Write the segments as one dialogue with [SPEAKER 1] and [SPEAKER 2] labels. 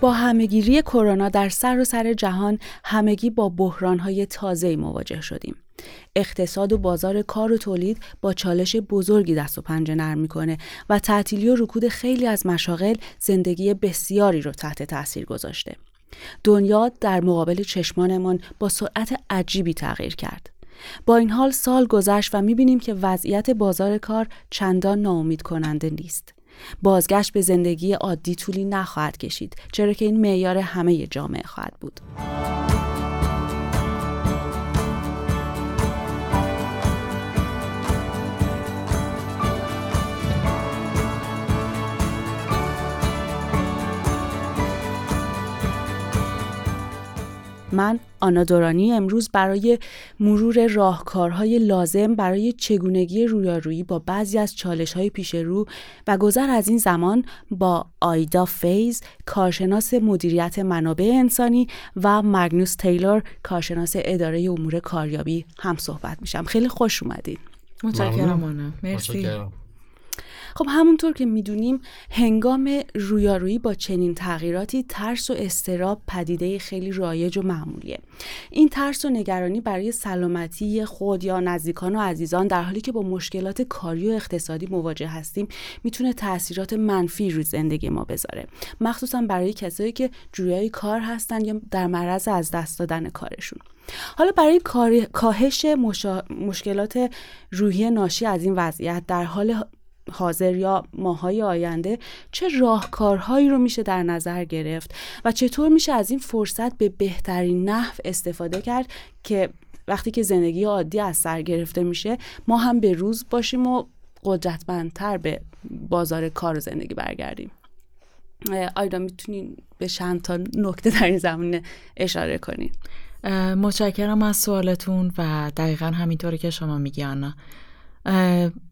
[SPEAKER 1] با همهگیری کرونا در سر و سر جهان همگی با بحرانهای تازه‌ای مواجه شدیم. اقتصاد و بازار کار و تولید با چالش بزرگی دست و پنجه نرم می‌کنه و تعطیلی و رکود خیلی از مشاغل زندگی بسیاری رو تحت تاثیر گذاشته. دنیا در مقابل چشمانمان با سرعت عجیبی تغییر کرد. با این حال سال گذشت و می‌بینیم که وضعیت بازار کار چندان ناامید کننده نیست. بازگشت به زندگی عادی طولی نخواهد کشید چرا که این معیار همه جامعه خواهد بود. من آنا دورانی امروز برای مرور راهکارهای لازم برای چگونگی رویارویی با بعضی از چالش های پیش رو و گذر از این زمان با آیدا فیز کارشناس مدیریت منابع انسانی و مگنوس تیلور کارشناس اداره امور کاریابی هم صحبت میشم. خیلی خوش اومدین.
[SPEAKER 2] متشکرم آنا. مرسی.
[SPEAKER 1] خب همونطور که می‌دونیم هنگام رویارویی با چنین تغییراتی ترس و استراب پدیده خیلی رایج و معمولیه. این ترس و نگرانی برای سلامتی خود یا نزدیکان و عزیزان در حالی که با مشکلات کاری و اقتصادی مواجه هستیم می‌تونه تاثیرات منفی روی زندگی ما بذاره. مخصوصا برای کسایی که جویای کار هستن یا در معرض از دست دادن کارشون. حالا برای کاهش مشکلات روحی ناشی از این وضعیت در حال حاضر یا ماهای آینده چه راهکارهایی رو میشه در نظر گرفت و چطور میشه از این فرصت به بهترین نحو استفاده کرد که وقتی که زندگی عادی از سر گرفته میشه ما هم به روز باشیم و قدرتمندتر به بازار کار و زندگی برگردیم. آیدا می‌تونین به چند تا نکته در این زمینه اشاره کنین؟
[SPEAKER 2] متشکرم از سوالتون و دقیقا همینطوری که شما میگی آنا.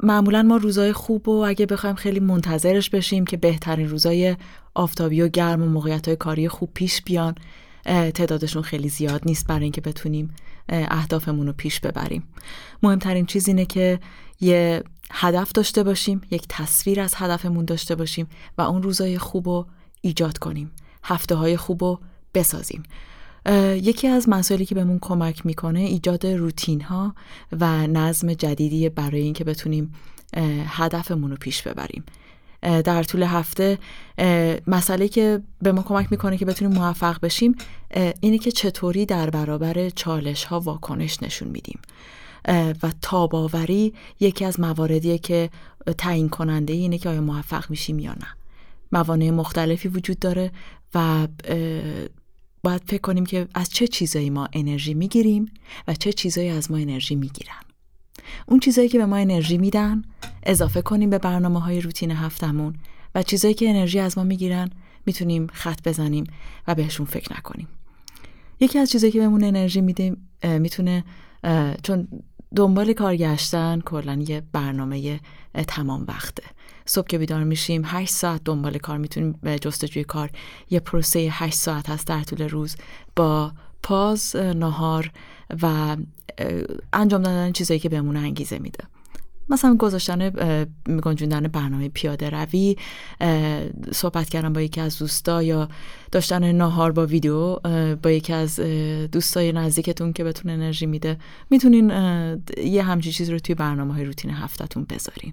[SPEAKER 2] معمولا ما روزای خوب و اگه بخوایم خیلی منتظرش بشیم که بهترین روزای آفتابی و گرم و موقعیت های کاری خوب پیش بیان. تعدادشون خیلی زیاد نیست برای اینکه بتونیم اهدافمون رو پیش ببریم. مهمترین چیز اینه که یه هدف داشته باشیم یک تصویر از هدفمون داشته باشیم و اون روزای خوب رو ایجاد کنیم. هفته های خوب رو بسازیم. یکی از مسائلی که بهمون کمک می‌کنه ایجاد روتین ها و نظم جدیدی برای اینکه بتونیم هدفمون رو پیش ببریم. در طول هفته مسئله که به ما کمک می‌کنه که بتونیم موفق بشیم اینه که چطوری در برابر چالش ها واکنش نشون میدیم. و تاباوری یکی از مواردیه که تعیین کننده اینه که آیا موفق میشیم یا نه. موانع مختلفی وجود داره و باید فکر کنیم که از چه چیزایی ما انرژی می‌گیریم و چه چیزایی از ما انرژی می‌گیرن. اون چیزایی که به ما انرژی میدن اضافه کنیم به برنامه های روتین هفتمون و چیزایی که انرژی از ما می‌گیرن می‌تونیم خط بزنیم و بهشون فکر نکنیم. یکی از چیزایی که بهمون انرژی میده می‌تونه چون دنبال کار گشتن کلا یه برنامه تمام وقته. صبح که بیدار میشیم 8 ساعت دنبال کار می‌تونیم به جستجوی کار. یه پروسه 8 ساعت هست در طول روز با پاز نهار و انجام دادن چیزایی که بهمون انگیزه میده. مثلا گذاشتن گنجوندن برنامه پیاده روی صحبت کردن با یکی از دوستا یا داشتن ناهار با ویدیو با یکی از دوستای نزدیکتون که بهتون انرژی میده. می‌تونین یه همچین چیز رو توی برنامه های روتین هفتتون بذارین.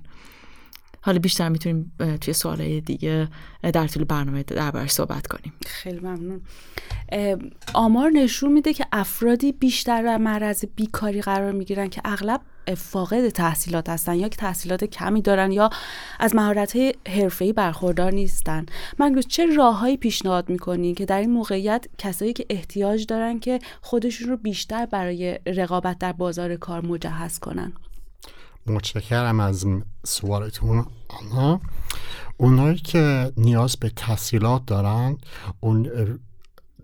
[SPEAKER 2] حالا بیشتر می‌تونیم توی سوالای دیگه در طول برنامه دربارش صحبت کنیم.
[SPEAKER 1] خیلی ممنون. آمار نشون میده که افرادی بیشتر در معرض بیکاری قرار می‌گیرن که اغلب فاقد تحصیلات هستن یا که تحصیلات کمی دارن یا از مهارت حرفه‌ای برخوردار نیستن. من چه راههایی پیشنهاد می‌کنی که در این موقعیت کسایی که احتیاج دارن که خودشون رو بیشتر برای رقابت در بازار کار مجهز کنن؟
[SPEAKER 3] متشکرم از سوالتون. آنها اونایی که نیاز به تحصیلات دارن اون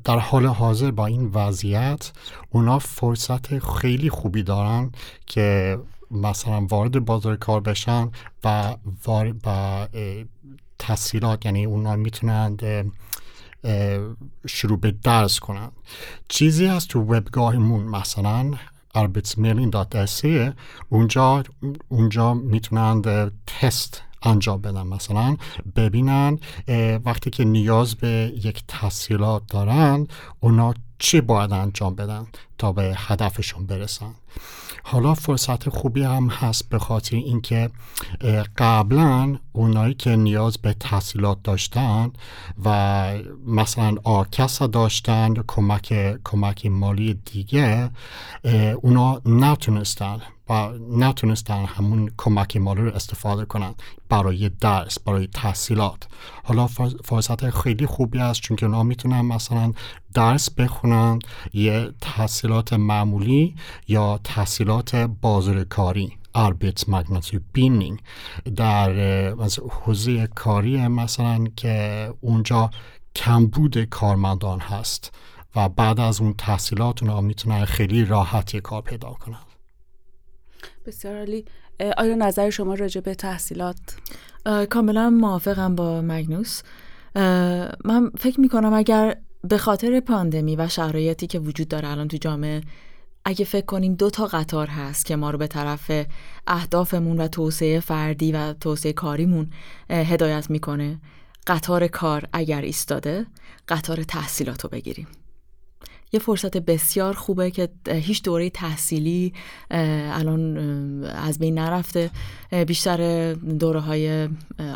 [SPEAKER 3] در حال حاضر با این وضعیت اونا فرصت خیلی خوبی دارن که مثلا وارد بازار کار بشن و با تحصیلات یعنی اونا می‌تونند شروع به درس کنن. چیزی هست تو وبگاهمون مثلا arbetsförmedling.se اونجا اونجا می‌تونند تست انجام بدن مثلا. ببینن وقتی که نیاز به یک تحصیلات دارن اونا چی باید انجام بدن تا به هدفشون برسن. حالا فرصت خوبی هم هست به خاطر اینکه قبلا اونایی که نیاز به تحصیلات داشتن و مثلا آکسا داشتن کمک کمک مالی دیگه اونا نتونستن. و نتونستن همون کمک مالی رو استفاده کنن برای درس برای تحصیلات. حالا فرصت خیلی خوبی است چون که اونا می‌تونن مثلا درس بخونن یه تحصیلات معمولی یا تحصیلات بازرکاری مگناتی بینینگ در حوزه کاری مثلا که اونجا کمبود کارمندان هست و بعد از اون تحصیلات اونا می‌تونن خیلی راحتی کار پیدا کنن.
[SPEAKER 1] بسیار عالی. آیا نظر شما راجع به تحصیلات؟
[SPEAKER 2] کاملا موافقم با مگنوس. من فکر می‌کنم اگر به خاطر پاندمی و شرایطی که وجود داره الان تو جامعه اگه فکر کنیم دو تا قطار هست که ما رو به طرف اهدافمون و توسعه فردی و توسعه کاریمون هدایت می‌کنه قطار کار اگر ایستاده قطار تحصیلات رو بگیریم. یه فرصت بسیار خوبه که هیچ دوره تحصیلی الان از بین نرفته. بیشتر دوره های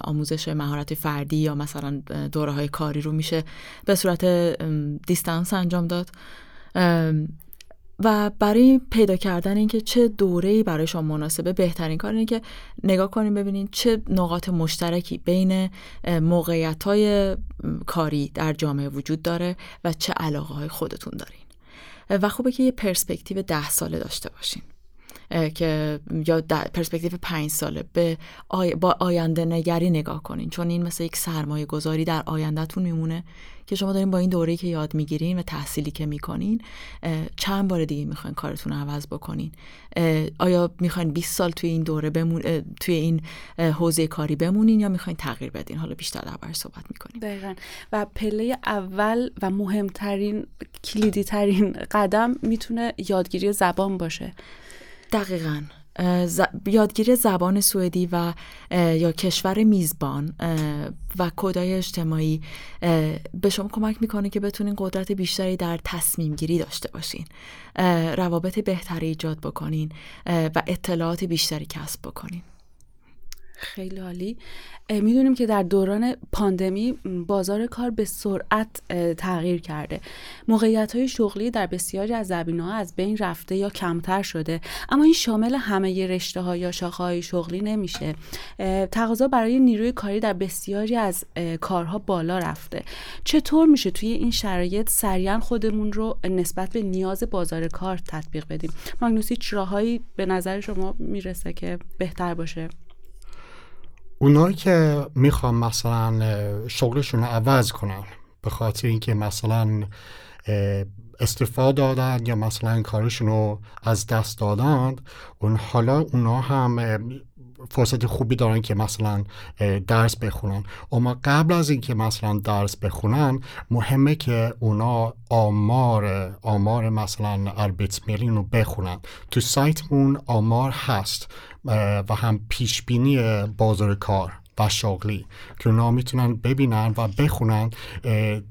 [SPEAKER 2] آموزش مهارت فردی یا مثلا دوره های کاری رو میشه به صورت دیستانس انجام داد. و برای پیدا کردن اینکه چه دوره‌ای برای شما مناسبه بهترین کار اینه که نگاه کنیم ببینید چه نقاط مشترکی بین موقعیت کاری در جامعه وجود داره و چه علاقه های خودتون دارین. و خوبه که یه پرسپکتیو ده ساله داشته باشین. که یا پرسپکتیو پنج ساله به با آینده نگری نگاه کنین. چون این مثل یک سرمایه گذاری در آیندهتون میمونه که شما دارین با این دوره‌ای که یاد می‌گیرین و تحصیلی که می‌کنین چند بار دیگه می‌خواین کارتون رو عوض بکنین. آیا می‌خواین 20 سال توی این دوره بمون توی این حوزه کاری بمونین یا می‌خواین تغییر بدین؟ حالا بیشتر دربارش صحبت می‌کنیم.
[SPEAKER 1] دقیقا. و پله اول و مهمترین کلیدی ترین قدم می‌تونه یادگیری زبان باشه.
[SPEAKER 2] دقیقا. یادگیری زبان سوئدی و یا کشور میزبان و کدای اجتماعی به شما کمک می‌کنه که بتونین قدرت بیشتری در تصمیم گیری داشته باشین. روابط بهتری ایجاد بکنین و اطلاعات بیشتری کسب بکنین.
[SPEAKER 1] خیلی عالی. می‌دونیم که در دوران پاندمی بازار کار به سرعت تغییر کرده. موقعیت های شغلی در بسیاری از زبین ها از بین رفته یا کمتر شده. اما این شامل همه رشته ها یا شاخه های شغلی نمیشه. تقاضا برای نیروی کاری در بسیاری از کارها بالا رفته. چطور میشه توی این شرایط سریعا خودمون رو نسبت به نیاز بازار کار تطبیق بدیم؟ ماگنوسی راههایی به نظر شما می‌رسه که بهتر باشه؟
[SPEAKER 3] اونایی که می‌خوان مثلا شغلشون رو عوض کنن به خاطر اینکه مثلا استفاده دادن یا مثلا کارشون رو از دست دادن اون حالا اونا هم فرصت خوبی دارن که مثلا درس بخونن. اما قبل از اینکه مثلا درس بخونن مهمه که اونا آمار آمار مثلا میلین رو بخونن. تو سایتمون آمار هست و هم پیشبینی بازار کار. و شغلی که اونا می‌تونن ببینن و بخونن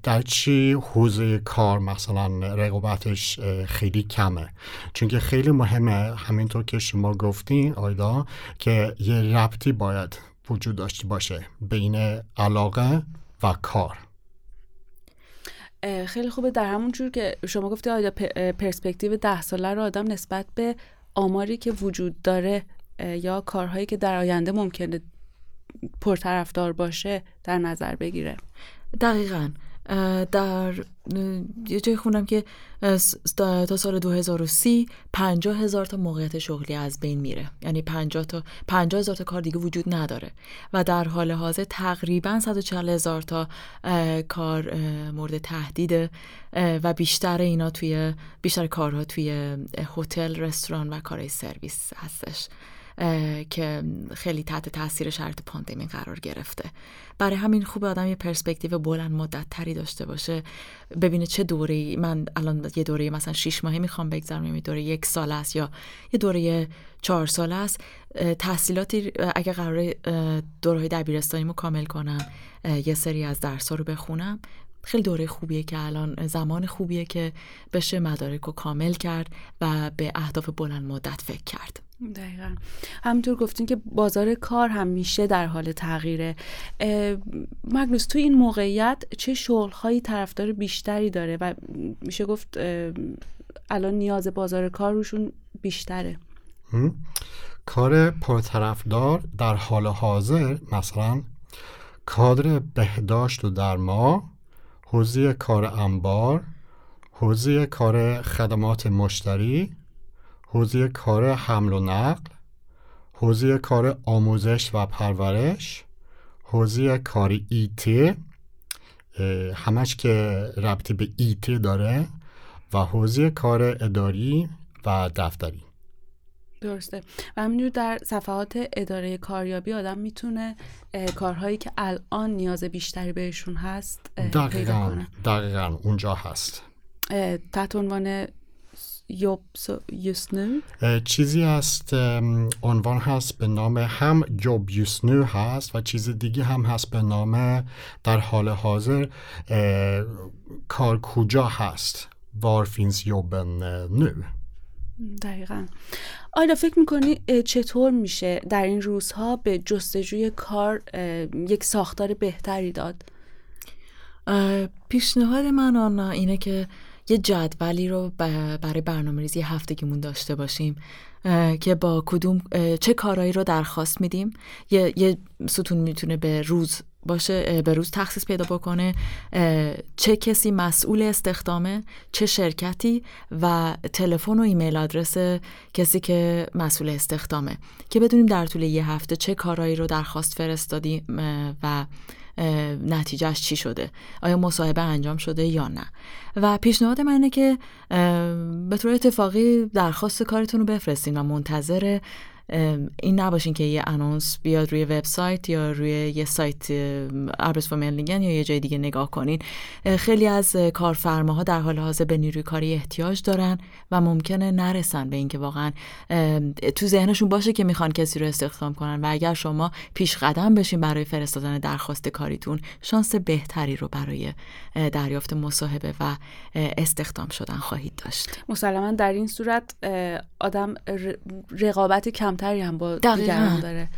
[SPEAKER 3] در چی حوزه کار مثلا رقابتش خیلی کمه. چون که خیلی مهمه همینطور که شما گفتین آیدا که یه ربطی باید وجود داشته باشه بین علاقه و کار.
[SPEAKER 1] خیلی خوبه در همون جور که شما گفتی آیا پرسپکتیو ده ساله رو آدم نسبت به آماری که وجود داره یا کارهایی که در آینده ممکنه پرطرفدار باشه در نظر بگیره.
[SPEAKER 2] دقیقا. در یه جای خونم که تا سال 2030 50 هزار تا موقعیت شغلی از بین میره. یعنی 50 تا 50 هزار تا کار دیگه وجود نداره. و در حال حاضر تقریبا 140 هزار تا کار مورد تهدید و بیشتر اینا توی بیشتر کارها توی هتل رستوران و کارهای سرویس هستش. که خیلی تحت تاثیر شرط پاندمی قرار گرفته. برای همین خوب آدم یه پرسپکتیو بلند مدت تری داشته باشه. ببینه چه دوره من الان یه دوره مثلا شیش ماهی می‌خوام بگذرم یه دوره یک سال است یا یه دوره چهار سال است. تحصیلاتی اگه قرار دوره دبیرستانیمو کامل کنم یه سری از درس رو بخونم. خیلی دوره خوبیه که الان زمان خوبیه که بشه مدارک رو کامل کرد و به اهداف بلند مدت فکر کرد.
[SPEAKER 1] دقیقا. همینطور گفتین که بازار کار همیشه در حال تغییره. مگنوس تو این موقعیت چه شغلهایی طرفدار بیشتری داره؟ و میشه گفت الان نیاز بازار کار روشون بیشتره.
[SPEAKER 3] کار پرطرفدار در حال حاضر مثلا کادر بهداشت و درما حوزه کار انبار حوزه کار خدمات مشتری حوزه کار حمل و نقل حوزه کار آموزش و پرورش حوزه کار ایتی همش که ربطی به ایتی داره و حوزه کار اداری و دفتری.
[SPEAKER 1] درسته. و همینجور در صفحات اداره کاریابی آدم می‌تونه کارهایی که الان نیاز بیشتری بهشون هست
[SPEAKER 3] دقیقا دقیقا اونجا هست.
[SPEAKER 1] تحت عنوان یوبیوسنو
[SPEAKER 3] چیزی هست عنوان هست به نام هم یوبیوسنو هست و چیز دیگه هم هست به نام در حال حاضر کار کجا هست. وارفینز یوبن نو
[SPEAKER 1] دقیقا. آیا فکر می‌کنی چطور میشه در این روزها به جستجوی کار یک ساختار بهتری داد؟
[SPEAKER 2] پیشنهاد من آنا اینه که یه جدولی رو برای برنامه ریزی هفتگیمون داشته باشیم که با کدوم چه کارهایی رو درخواست میدیم یه, یه ستون می‌تونه به روز باشه به روز تخصیص پیدا بکنه چه کسی مسئول استخدامه چه شرکتی و تلفن و ایمیل آدرس کسی که مسئول استخدامه. که بدونیم در طول یه هفته چه کارهایی رو درخواست فرستادیم و نتیجهش چی شده. آیا مصاحبه انجام شده یا نه؟ و پیشنهاد من اینه که به طور اتفاقی درخواست کارتون رو بفرستین و منتظر این نباشین که یه انونس بیاد روی وبسایت یا روی یه سایت اربس فاملینگن یا یه جای دیگه نگاه کنین. خیلی از کارفرماها در حال حاضر به نیروی کاری احتیاج دارن و ممکنه نرسن به اینکه واقعا تو ذهنشون باشه که می‌خوان کسی رو استخدام کنن و اگر شما پیش قدم بشین برای فرستادن درخواست کاریتون شانس بهتری رو برای دریافت مصاحبه و استخدام شدن خواهید داشت.
[SPEAKER 1] مسلما در این صورت آدم رقابت کمتری هم با دیگران داره.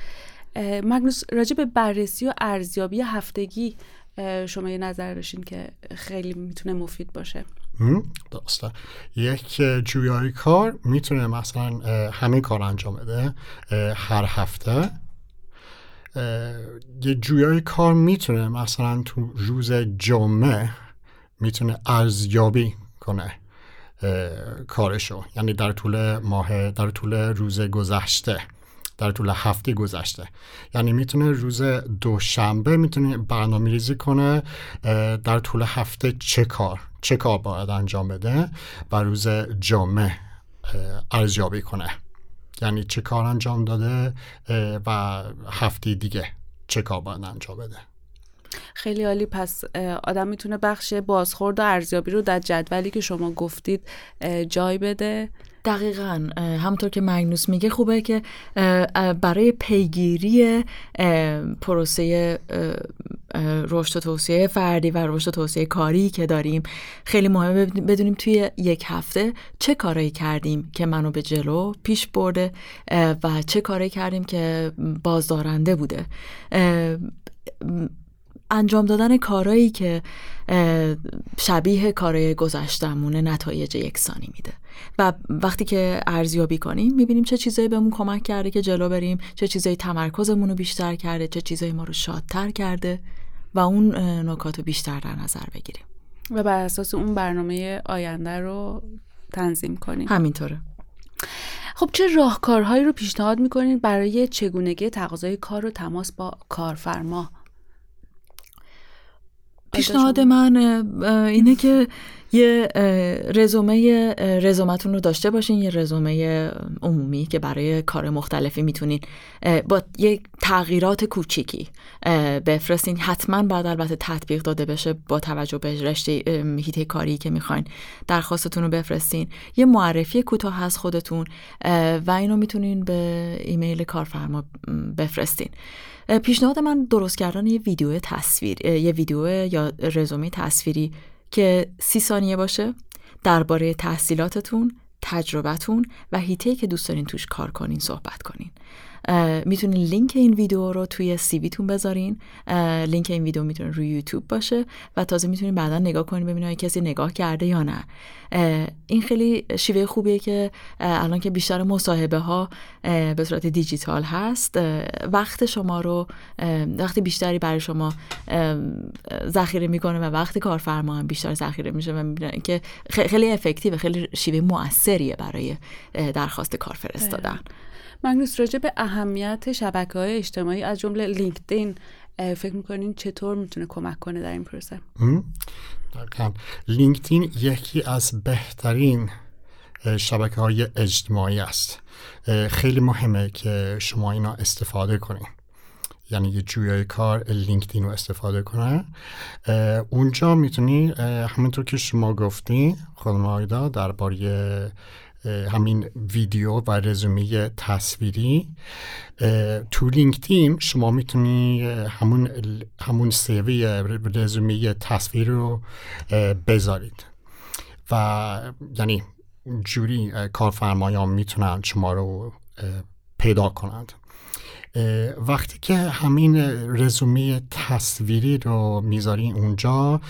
[SPEAKER 1] مگنوس راجع به بررسی و ارزیابی هفتگی شما یه نظر داشتین که خیلی می‌تونه مفید باشه.
[SPEAKER 3] درسته. یک جویای کار می‌تونه مثلا همه کار انجام بده هر هفته. یه جویای کار می‌تونه مثلا تو روز جمعه می‌تونه ارزیابی کنه. کارشو. یعنی در طول ماه در طول روز گذشته در طول هفته گذشته. یعنی می‌تونه روز دوشنبه می‌تونه برنامه ریزی کنه در طول هفته چه کار چه کار باید انجام بده و روز جمعه ارزیابی کنه. یعنی چه کار انجام داده و هفته دیگه چه کار باید انجام بده.
[SPEAKER 1] خیلی عالی. پس آدم می‌تونه بخش بازخورد و ارزیابی رو در جدولی که شما گفتید جای بده.
[SPEAKER 2] دقیقا همطور که مگنوس میگه خوبه که برای پیگیری پروسه رشد و توسعه فردی و رشد و توسعه کاری که داریم خیلی مهمه بدونیم توی یک هفته چه کارایی کردیم که منو به جلو پیش برده و چه کارایی کردیم که بازدارنده بوده. انجام دادن کارایی که شبیه کارای گذشتمونه نتایج یکسانی میده. و وقتی که ارزیابی کنیم می‌بینیم چه چیزایی بهمون کمک کرده که جلو بریم چه چیزایی تمرکزمون رو بیشتر کرده چه چیزایی ما رو شادتر کرده و اون نکات رو بیشتر در نظر بگیریم.
[SPEAKER 1] و بر اساس اون برنامه آینده رو تنظیم کنیم.
[SPEAKER 2] همینطوره.
[SPEAKER 1] خب چه راهکارهایی رو پیشنهاد می‌کنید برای چگونگی تقاضای کار و تماس با کارفرما؟
[SPEAKER 2] پیشنهاد من اینه که یه رزومه رزومتون رو داشته باشین یه رزومه عمومی که برای کار مختلفی می‌تونین با یه تغییرات کوچیکی بفرستین. حتما بعد البته تطبیق داده بشه با توجه به رشته حیطه کاری که می‌خواین درخواستتون رو بفرستین. یه معرفی کوتاه از خودتون و اینو می‌تونین به ایمیل کارفرما بفرستین. پیشنهاد من درست کردن یه ویدیو تصویر یه ویدیو یا رزومه تصویری که سی ثانیه باشه درباره تحصیلاتتون تجربتون و حیطه‌ای که دوست دارین توش کار کنین صحبت کنین. می‌تونین لینک این ویدیو رو توی CV تون بذارین. لینک این ویدیو می‌تونه روی یوتیوب باشه و تازه می‌تونین بعدا نگاه کنین ببینید کسی نگاه کرده یا نه. این خیلی شیوه خوبیه که الان که بیشتر مصاحبه ها به صورت دیجیتال هست. وقت شما رو وقتی بیشتری برای شما ذخیره می‌کنه و وقت کارفرما هم بیشتر ذخیره میشه و می‌بینن که خیلی افکتیو خیلی شیوه موثریه برای درخواست کار فرستادن
[SPEAKER 1] مگنوس راجع به اهمیت شبکه های اجتماعی از جمله لینکدین فکر می‌کنین چطور می‌تونه کمک کنه در این پروسه؟
[SPEAKER 3] لینکدین یکی از بهترین شبکه های اجتماعی است. خیلی مهمه که شما اینا استفاده کنین. یعنی یه جویای کار لینکدین رو استفاده کنه. اونجا می‌تونی همونطور که شما گفتی خانم آیدا درباره همین ویدیو و رزومه تصویری. تو لینکدین شما می‌تونی همون همون سیوی رزومه تصویری رو بذارید. و یعنی جوری کارفرمایان می‌تونن شما رو پیدا کنند. وقتی که همین رزومه تصویری رو می‌ذاری اونجا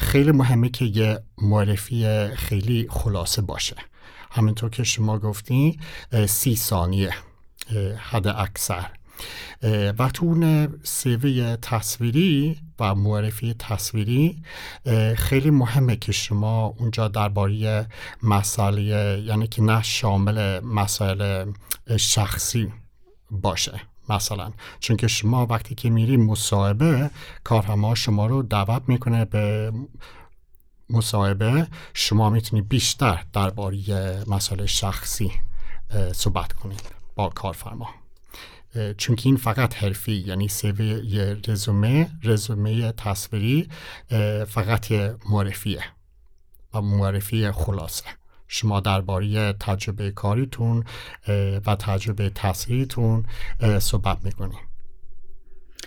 [SPEAKER 3] خیلی مهمه که یه معرفی خیلی خلاصه باشه. همینطور که شما گفتین سی ثانیه حد اکثر. و تو اون سیوی تصویری و معرفی تصویری خیلی مهمه که شما اونجا درباره مسائل یعنی که نه شامل مسائل شخصی باشه مثلا. چون که شما وقتی که میری مصاحبه کارفرما شما رو دعوت می‌کنه به مصاحبه شما می‌تونید بیشتر درباره مسائل شخصی صحبت کنید با کارفرما. چون این فقط حرفی یعنی سیوی یه رزومه رزومه تصویری فقط معرفیه و معرفی خلاصه. شما درباره تجربه کاریتون و تجربه تصویریتون صحبت می‌کنید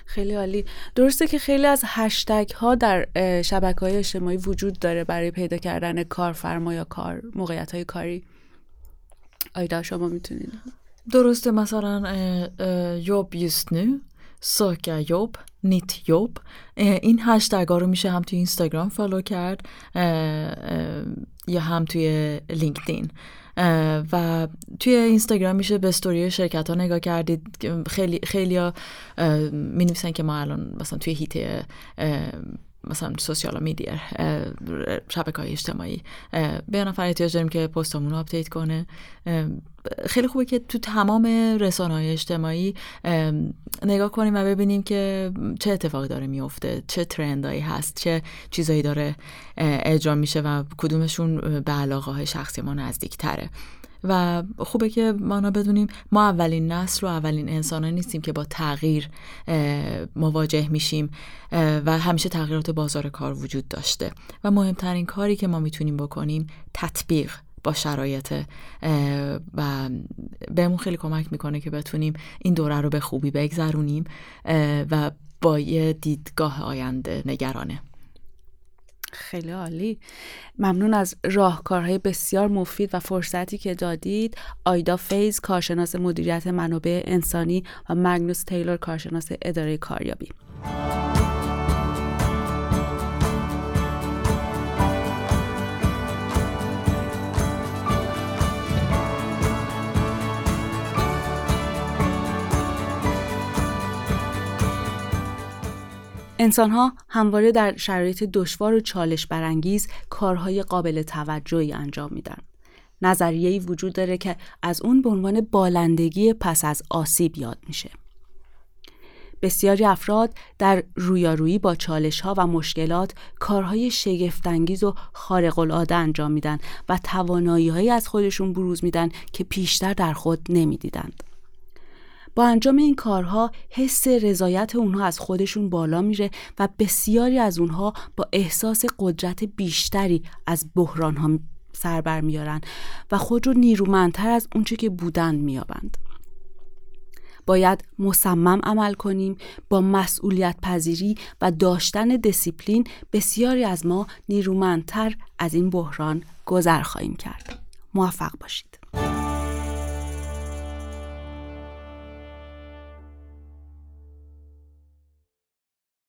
[SPEAKER 1] خیلی عالی. درسته که خیلی از هشتگ ها در شبکه های اجتماعی وجود داره برای پیدا کردن کارفرما یا کار موقعیت های کاری. آیدا شما می‌تونید.
[SPEAKER 2] درسته مثلا یوب just nu söka jobb نیت یوب. این هشتگ ها رو میشه هم توی اینستاگرام فالو کرد یا هم توی لینکدین. و توی اینستاگرام میشه به استوری شرکت ها نگاه کردید. خیلی خیلی ها می نویسن که ما الان مثلا توی حیطه مثلا social media شبکه های اجتماعی یه نفر احتیاج داریم که پستمون رو update کنه. خیلی خوبه که تو تمام رسانه های اجتماعی نگاه کنیم و ببینیم که چه اتفاقی داره میفته چه trend ایی هست چه چیزایی داره اجرا میشه و کدومشون به علاقه های شخصی ما نزدیک تره و خوبه که ما بدونیم ما اولین نسل و اولین انسان نیستیم که با تغییر مواجه میشیم و همیشه تغییرات بازار کار وجود داشته. و مهمترین کاری که ما می‌تونیم بکنیم تطبیق. با شرایط و بهمون خیلی کمک می‌کنه که بتونیم این دوره رو به خوبی بگذرونیم و با یه دیدگاه آینده نگرانه.
[SPEAKER 1] خیلی عالی. ممنون از راهکارهای بسیار مفید و فرصتی که دادید. آیدا فیز کارشناس مدیریت منابع انسانی و مگنوس تیلور کارشناس اداره کاریابی. انسانها همواره در شرایط دشوار و چالش برانگیز کارهای قابل توجهی انجام میدن. نظریه‌ای وجود داره که از اون به عنوان بالندگی پس از آسیب یاد میشه. بسیاری افراد در رویارویی با چالش ها و مشکلات کارهای شگفتانگیز و خارق العاده انجام میدن و توانایی از خودشون بروز میدن که پیشتر در خود نمی‌دیدند. با انجام این کارها حس رضایت اونها از خودشون بالا میره و بسیاری از اونها با احساس قدرت بیشتری از بحران ها سر بر میارن و خود رو نیرومندتر از اونچه که بودن میابند. باید مصمم عمل کنیم با مسئولیت پذیری و داشتن دسیپلین بسیاری از ما نیرومندتر از این بحران گذر خواهیم کرد. موفق باشید.